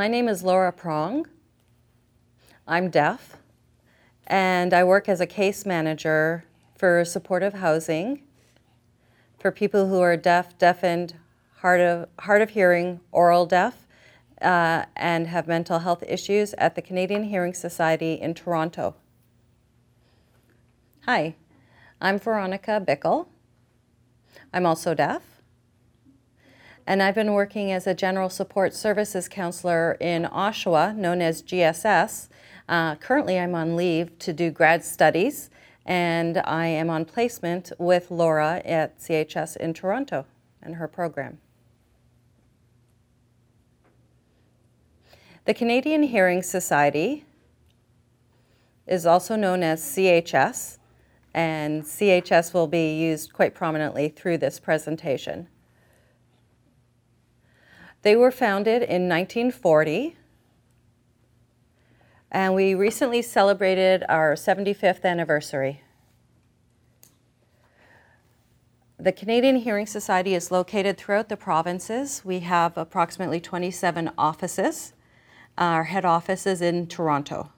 My name is Laura Prong. I'm deaf, and I work as a case manager for supportive housing for people who are deaf, deafened, hard of, hard of hearing, oral deaf, uh, and have mental health issues at the Canadian Hearing Society in Toronto. Hi, I'm Veronica Bickle. I'm also deaf. And I've been working as a general support services counselor in Oshawa, known as GSS. Uh, currently, I'm on leave to do grad studies, and I am on placement with Laura at CHS in Toronto and her program. The Canadian Hearing Society is also known as CHS, and CHS will be used quite prominently through this presentation. They were founded in 1940, and we recently celebrated our 75th anniversary. The Canadian Hearing Society is located throughout the provinces. We have approximately 27 offices. Our head office is in Toronto.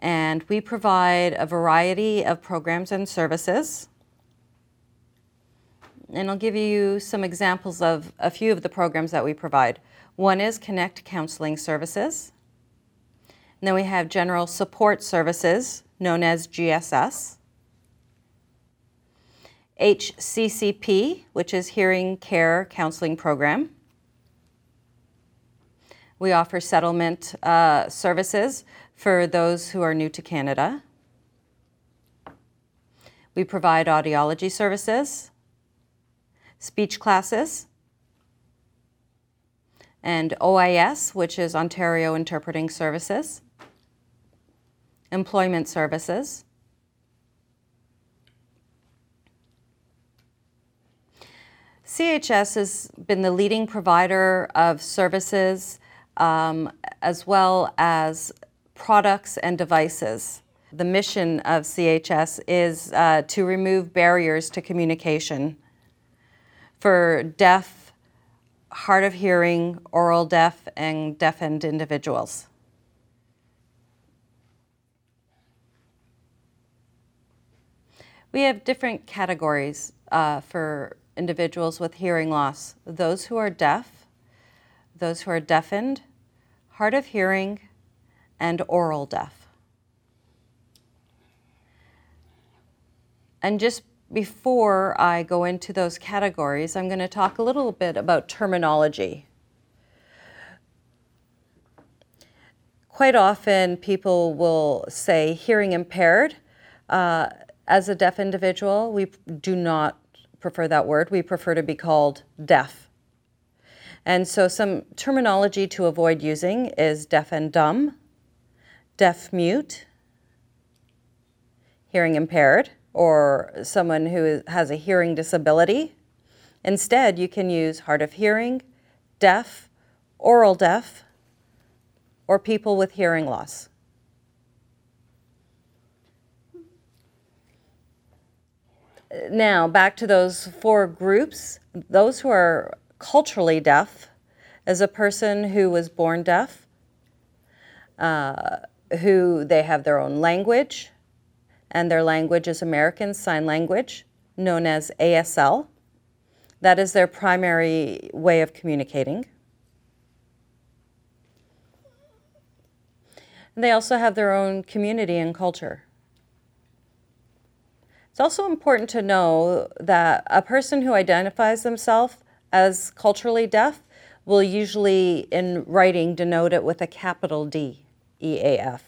And we provide a variety of programs and services and I'll give you some examples of a few of the programs that we provide. One is Connect Counseling Services. And then we have General Support Services, known as GSS. HCCP, which is Hearing Care Counseling Program. We offer settlement uh, services for those who are new to Canada. We provide audiology services, speech classes, and OIS, which is Ontario Interpreting Services, employment services. CHS has been the leading provider of services um, as well as products and devices. The mission of CHS is uh, to remove barriers to communication for deaf, hard of hearing, oral deaf, and deafened individuals. We have different categories uh, for individuals with hearing loss those who are deaf, those who are deafened, hard of hearing, and oral deaf. And just before I go into those categories, I'm going to talk a little bit about terminology. Quite often, people will say hearing impaired. Uh, as a deaf individual, we do not prefer that word. We prefer to be called deaf. And so, some terminology to avoid using is deaf and dumb, deaf mute, hearing impaired or someone who has a hearing disability. Instead, you can use hard of hearing, deaf, oral deaf, or people with hearing loss. Now, back to those four groups. Those who are culturally deaf, as a person who was born deaf, uh, who they have their own language, and their language is American Sign Language, known as ASL. That is their primary way of communicating. they also have their own community and culture. It's also important to know that a person who identifies themselves as culturally deaf will usually, in writing, denote it with a capital D, EAF.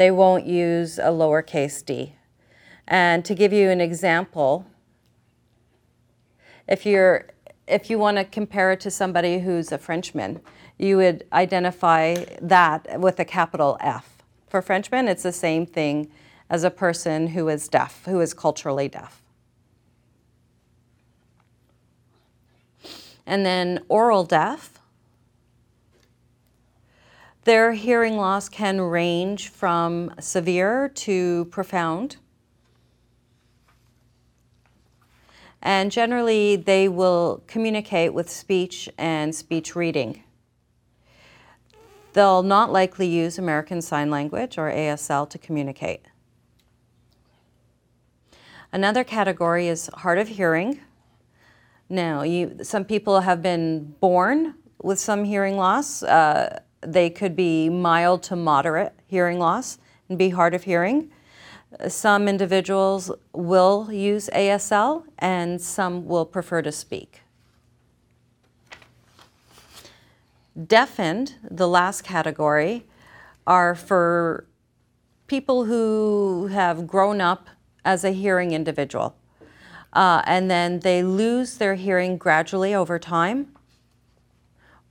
They won't use a lowercase d. And to give you an example, if you're if you want to compare it to somebody who's a Frenchman, you would identify that with a capital F. For Frenchmen, it's the same thing as a person who is deaf, who is culturally deaf. And then oral deaf, their hearing loss can range from severe to profound. And generally, they will communicate with speech and speech reading. They'll not likely use American Sign Language or ASL to communicate. Another category is hard of hearing. Now, you, some people have been born with some hearing loss. Uh, they could be mild to moderate hearing loss and be hard of hearing. Some individuals will use ASL and some will prefer to speak. Deafened, the last category, are for people who have grown up as a hearing individual. Uh, and then they lose their hearing gradually over time,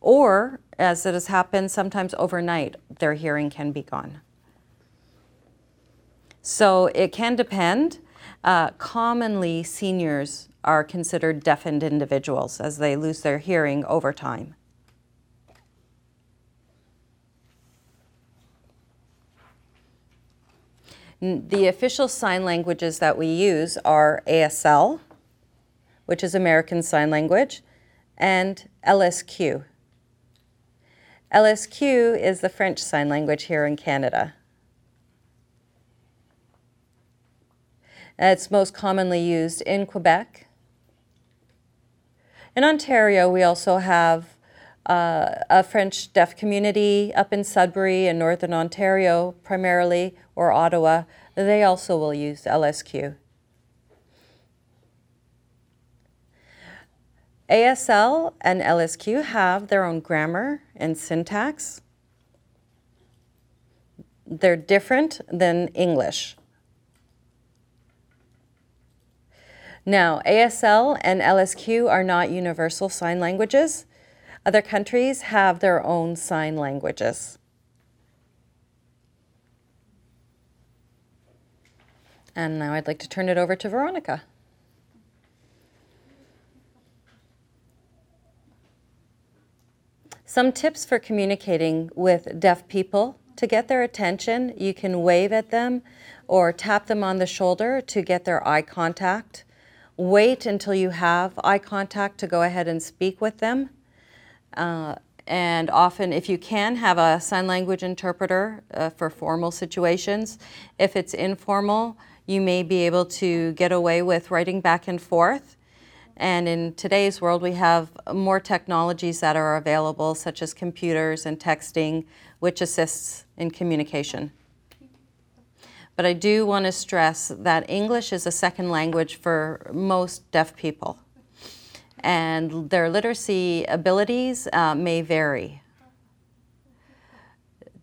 or as it has happened sometimes overnight, their hearing can be gone. So it can depend. Uh, commonly, seniors are considered deafened individuals as they lose their hearing over time. The official sign languages that we use are ASL, which is American Sign Language, and LSQ. LSQ is the French Sign Language here in Canada. It's most commonly used in Quebec. In Ontario, we also have uh, a French deaf community up in Sudbury in Northern Ontario, primarily, or Ottawa. They also will use LSQ. ASL and LSQ have their own grammar and syntax. They're different than English. Now, ASL and LSQ are not universal sign languages. Other countries have their own sign languages. And now I'd like to turn it over to Veronica. Some tips for communicating with deaf people. To get their attention, you can wave at them or tap them on the shoulder to get their eye contact. Wait until you have eye contact to go ahead and speak with them. Uh, and often, if you can, have a sign language interpreter uh, for formal situations. If it's informal, you may be able to get away with writing back and forth. And in today's world, we have more technologies that are available, such as computers and texting, which assists in communication. But I do want to stress that English is a second language for most deaf people, and their literacy abilities uh, may vary.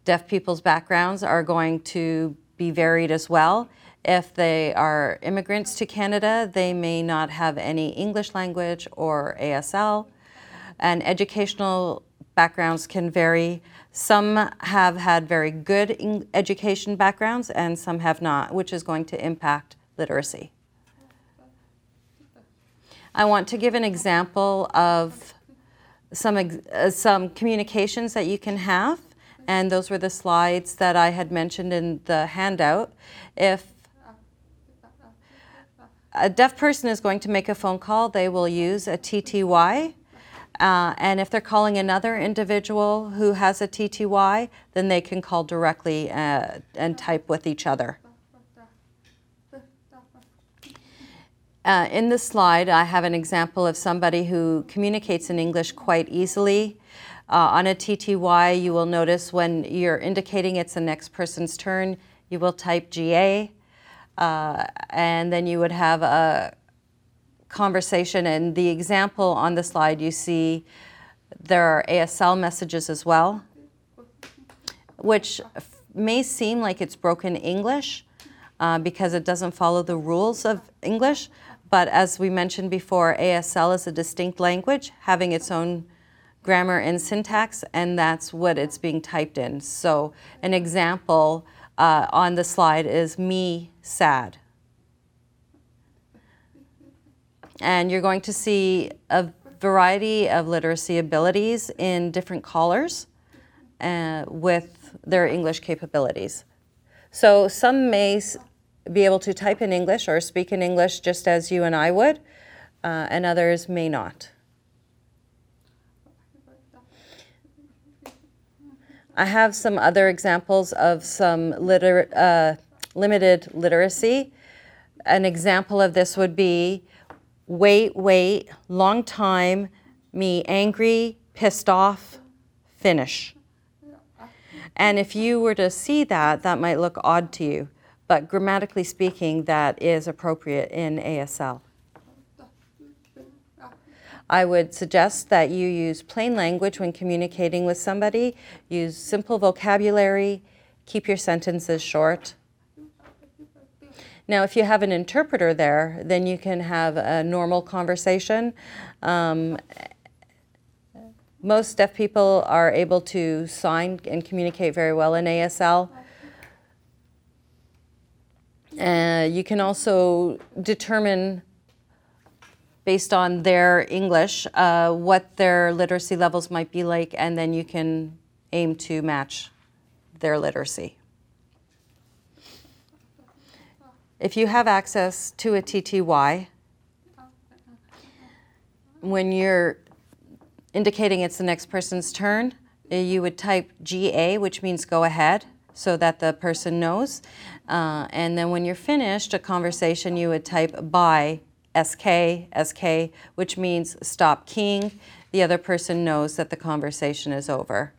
Deaf people's backgrounds are going to be varied as well. If they are immigrants to Canada, they may not have any English language or ASL, and educational backgrounds can vary. Some have had very good education backgrounds and some have not, which is going to impact literacy. I want to give an example of some, uh, some communications that you can have, and those were the slides that I had mentioned in the handout. If a deaf person is going to make a phone call, they will use a TTY uh, and if they're calling another individual who has a TTY, then they can call directly uh, and type with each other. Uh, in this slide, I have an example of somebody who communicates in English quite easily. Uh, on a TTY, you will notice when you're indicating it's the next person's turn, you will type GA, uh, and then you would have a conversation. And the example on the slide, you see there are ASL messages as well, which may seem like it's broken English, uh, because it doesn't follow the rules of English. But as we mentioned before, ASL is a distinct language having its own grammar and syntax, and that's what it's being typed in. So, an example uh, on the slide is me sad. And you're going to see a variety of literacy abilities in different callers uh, with their English capabilities. So some may be able to type in English or speak in English just as you and I would, uh, and others may not. I have some other examples of some liter- uh, limited literacy. An example of this would be wait, wait, long time, me angry, pissed off, finish. And if you were to see that, that might look odd to you, but grammatically speaking, that is appropriate in ASL. I would suggest that you use plain language when communicating with somebody, use simple vocabulary, keep your sentences short. Now, if you have an interpreter there, then you can have a normal conversation. Um, most deaf people are able to sign and communicate very well in ASL. Uh, you can also determine, based on their English, uh, what their literacy levels might be like, and then you can aim to match their literacy. If you have access to a TTY, when you're indicating it's the next person's turn, uh, you would type GA, which means go ahead, so that the person knows. Uh, and then when you're finished a conversation, you would type by SK, SK, which means stop keying. The other person knows that the conversation is over.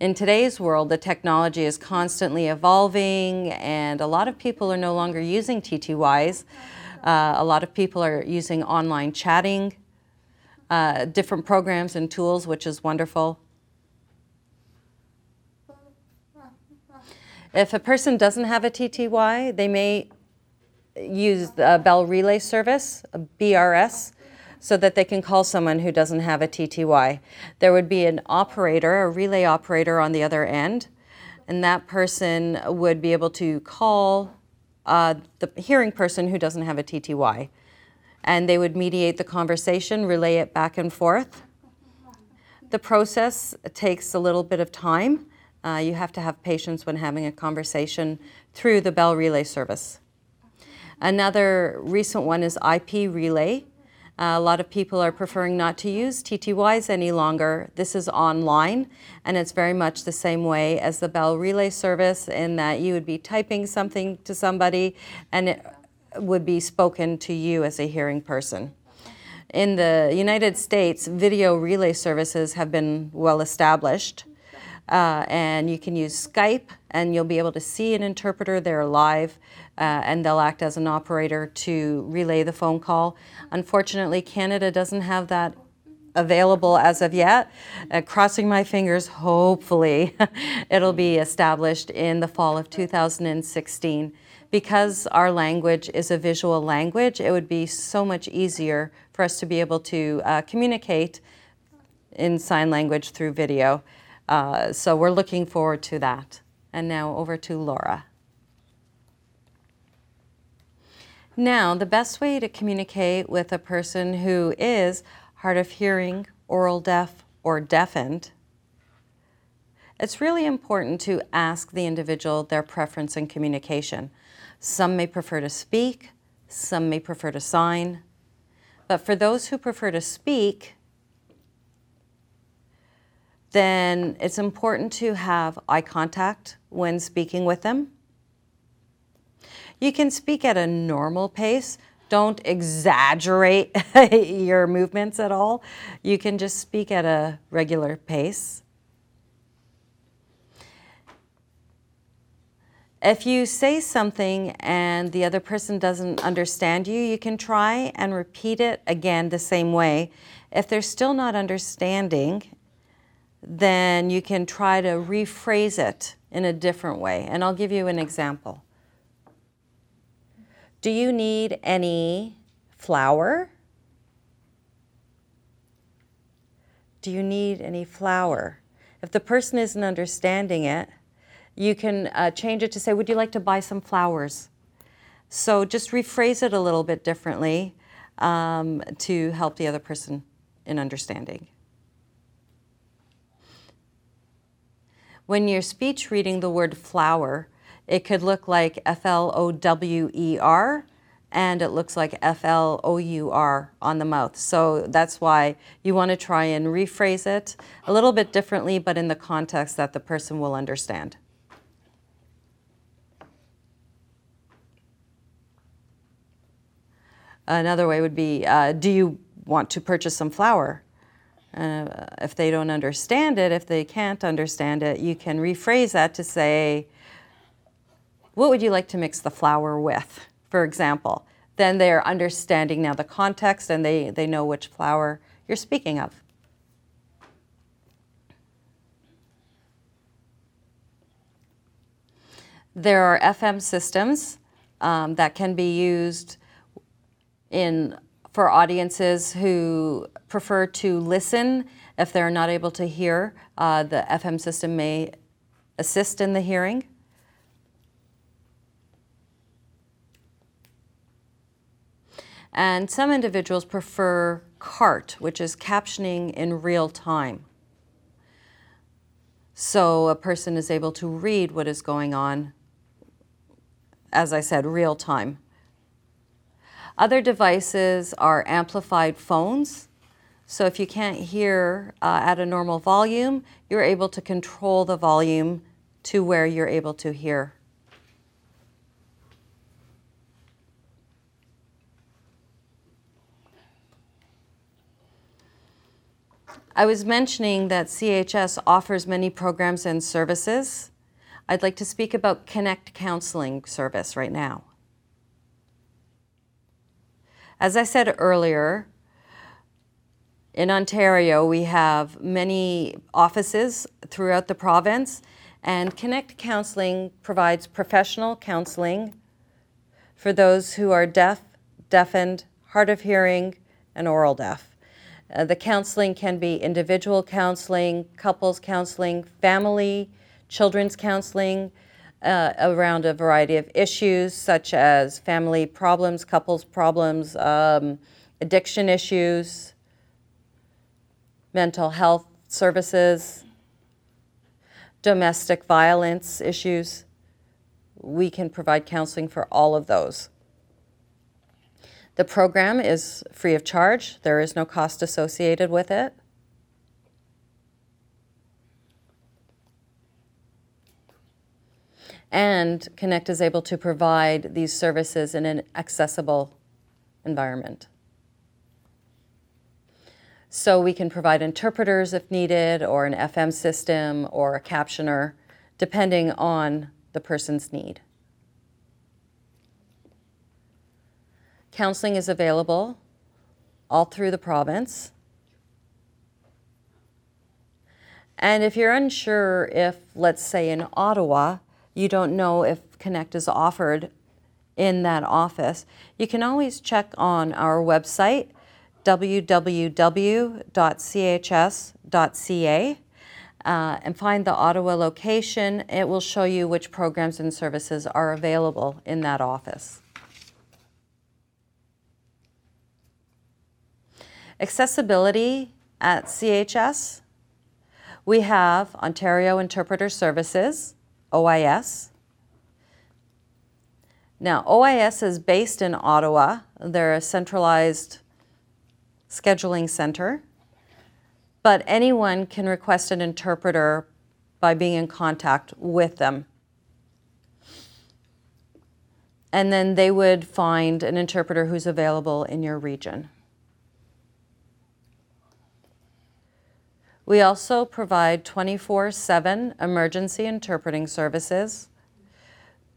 In today's world, the technology is constantly evolving, and a lot of people are no longer using TTYs. Uh, a lot of people are using online chatting, uh, different programs and tools, which is wonderful. If a person doesn't have a TTY, they may use the Bell Relay Service, BRS, so that they can call someone who doesn't have a TTY. There would be an operator, a relay operator on the other end, and that person would be able to call uh, the hearing person who doesn't have a TTY. And they would mediate the conversation, relay it back and forth. The process takes a little bit of time. Uh, you have to have patience when having a conversation through the Bell Relay service. Another recent one is IP Relay. Uh, a lot of people are preferring not to use TTYs any longer. This is online, and it's very much the same way as the Bell Relay service in that you would be typing something to somebody and it would be spoken to you as a hearing person. In the United States, video relay services have been well established. Uh, and you can use Skype, and you'll be able to see an interpreter there live, uh, and they'll act as an operator to relay the phone call. Unfortunately, Canada doesn't have that available as of yet. Uh, crossing my fingers, hopefully, it'll be established in the fall of 2016. Because our language is a visual language, it would be so much easier for us to be able to uh, communicate in sign language through video. Uh, so we're looking forward to that. And now over to Laura. Now, the best way to communicate with a person who is hard of hearing, oral deaf, or deafened, it's really important to ask the individual their preference in communication. Some may prefer to speak, some may prefer to sign. But for those who prefer to speak, then it's important to have eye contact when speaking with them. You can speak at a normal pace. Don't exaggerate your movements at all. You can just speak at a regular pace. If you say something and the other person doesn't understand you, you can try and repeat it again the same way. If they're still not understanding then you can try to rephrase it in a different way. And I'll give you an example. Do you need any flour? Do you need any flour? If the person isn't understanding it, you can uh, change it to say, Would you like to buy some flowers? So just rephrase it a little bit differently um, to help the other person in understanding. When you're speech reading the word flower, it could look like F L O W E R and it looks like F L O U R on the mouth. So that's why you want to try and rephrase it a little bit differently, but in the context that the person will understand. Another way would be uh, Do you want to purchase some flour? Uh, if they don't understand it, if they can't understand it, you can rephrase that to say, What would you like to mix the flour with? For example, then they're understanding now the context and they, they know which flour you're speaking of. There are FM systems um, that can be used in for audiences who prefer to listen if they're not able to hear. Uh, the FM system may assist in the hearing. And some individuals prefer CART, which is captioning in real time. So a person is able to read what is going on, as I said, real time. Other devices are amplified phones. So if you can't hear uh, at a normal volume, you're able to control the volume to where you're able to hear. I was mentioning that CHS offers many programs and services. I'd like to speak about Connect Counseling service right now. As I said earlier, in Ontario, we have many offices throughout the province, and Connect Counseling provides professional counseling for those who are deaf, deafened, hard of hearing, and oral deaf. Uh, the counseling can be individual counseling, couples counseling, family, children's counseling, uh, around a variety of issues such as family problems, couples problems, um, addiction issues, mental health services, domestic violence issues. We can provide counseling for all of those. The program is free of charge, there is no cost associated with it. And Connect is able to provide these services in an accessible environment. So we can provide interpreters if needed, or an FM system, or a captioner, depending on the person's need. Counseling is available all through the province. And if you're unsure if, let's say, in Ottawa, you don't know if Connect is offered in that office, you can always check on our website, www.chs.ca, uh, and find the Ottawa location. It will show you which programs and services are available in that office. Accessibility at CHS. We have Ontario Interpreter Services, OIS. Now, OIS is based in Ottawa. They're a centralized scheduling center, but anyone can request an interpreter by being in contact with them. And then they would find an interpreter who's available in your region. We also provide 24 7 emergency interpreting services.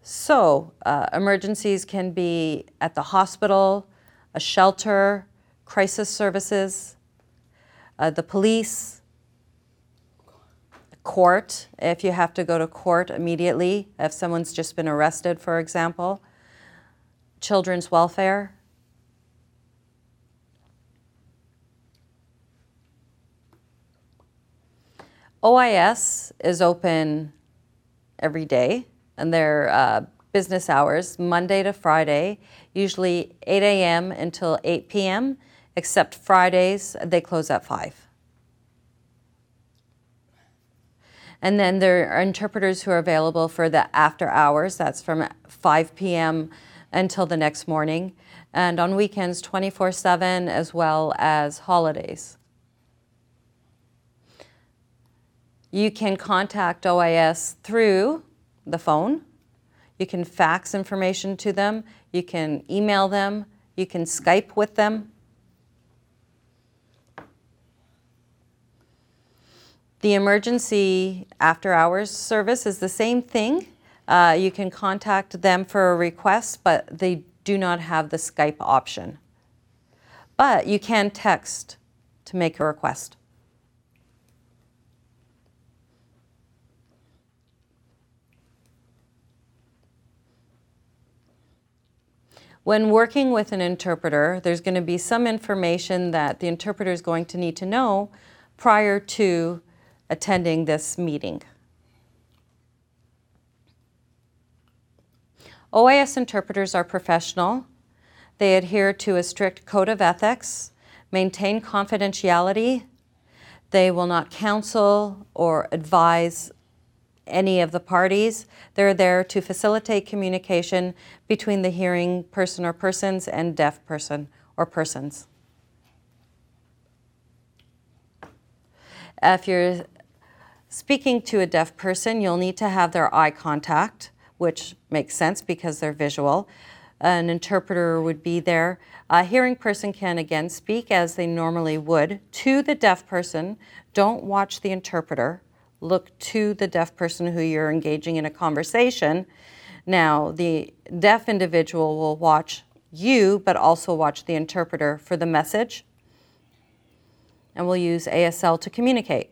So, uh, emergencies can be at the hospital, a shelter, crisis services, uh, the police, court, if you have to go to court immediately, if someone's just been arrested, for example. children's welfare. OIS is open every day, and their uh, business hours, Monday to Friday, usually 8 a.m. until 8 p.m., except Fridays, they close at 5. And then there are interpreters who are available for the after hours, that's from 5 p.m. until the next morning, and on weekends 24 7 as well as holidays. You can contact OIS through the phone. You can fax information to them. You can email them. You can Skype with them. The emergency after hours service is the same thing. Uh, you can contact them for a request, but they do not have the Skype option. But you can text to make a request. When working with an interpreter, there's going to be some information that the interpreter is going to need to know prior to attending this meeting. OIS interpreters are professional. They adhere to a strict code of ethics, maintain confidentiality. They will not counsel or advise any of the parties. They're there to facilitate communication between the hearing person or persons and deaf person or persons. If you're speaking to a deaf person, you'll need to have their eye contact, which makes sense because they're visual. An interpreter would be there. A hearing person can again speak as they normally would to the deaf person. Don't watch the interpreter look to the deaf person who you're engaging in a conversation. Now, the deaf individual will watch you, but also watch the interpreter for the message. And we'll use ASL to communicate.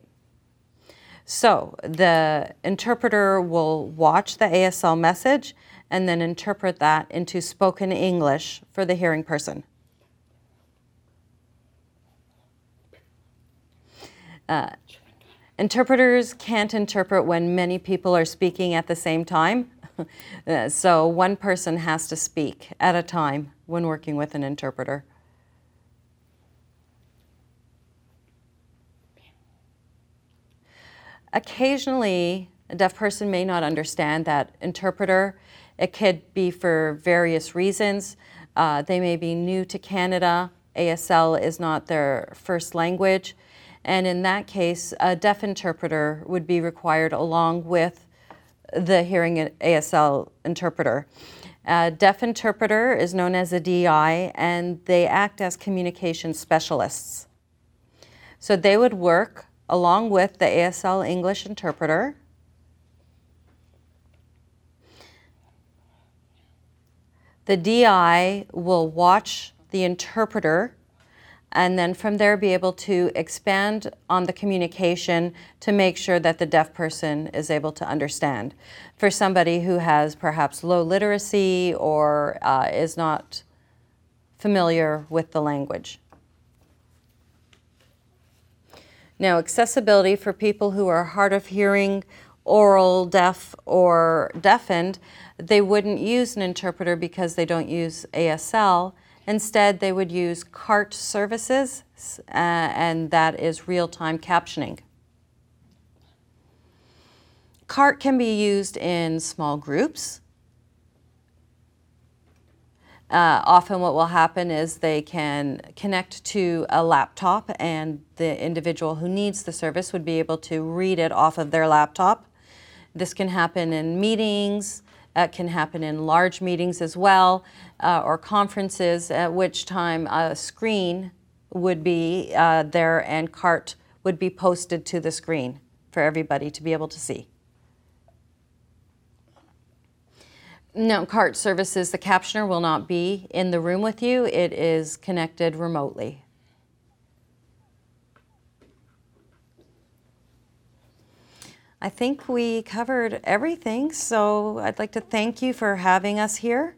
So the interpreter will watch the ASL message and then interpret that into spoken English for the hearing person. Uh, Interpreters can't interpret when many people are speaking at the same time. so one person has to speak at a time when working with an interpreter. Occasionally, a deaf person may not understand that interpreter. It could be for various reasons. Uh, they may be new to Canada. ASL is not their first language. And in that case, a deaf interpreter would be required along with the hearing ASL interpreter. A deaf interpreter is known as a DI, and they act as communication specialists. So they would work along with the ASL English interpreter. The DI will watch the interpreter and then from there be able to expand on the communication to make sure that the deaf person is able to understand. For somebody who has perhaps low literacy or uh, is not familiar with the language. Now, accessibility for people who are hard of hearing, oral, deaf, or deafened, they wouldn't use an interpreter because they don't use ASL Instead, they would use CART services, uh, and that is real-time captioning. CART can be used in small groups. Uh, often what will happen is they can connect to a laptop and the individual who needs the service would be able to read it off of their laptop. This can happen in meetings, it can happen in large meetings as well or conferences, at which time a screen would be uh, there and CART would be posted to the screen for everybody to be able to see. No, CART services, the captioner will not be in the room with you. It is connected remotely. I think we covered everything, so I'd like to thank you for having us here.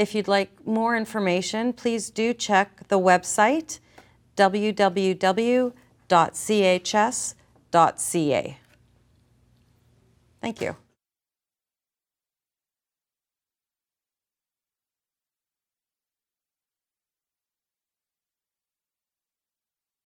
If you'd like more information, please do check the website www.chs.ca. Thank you.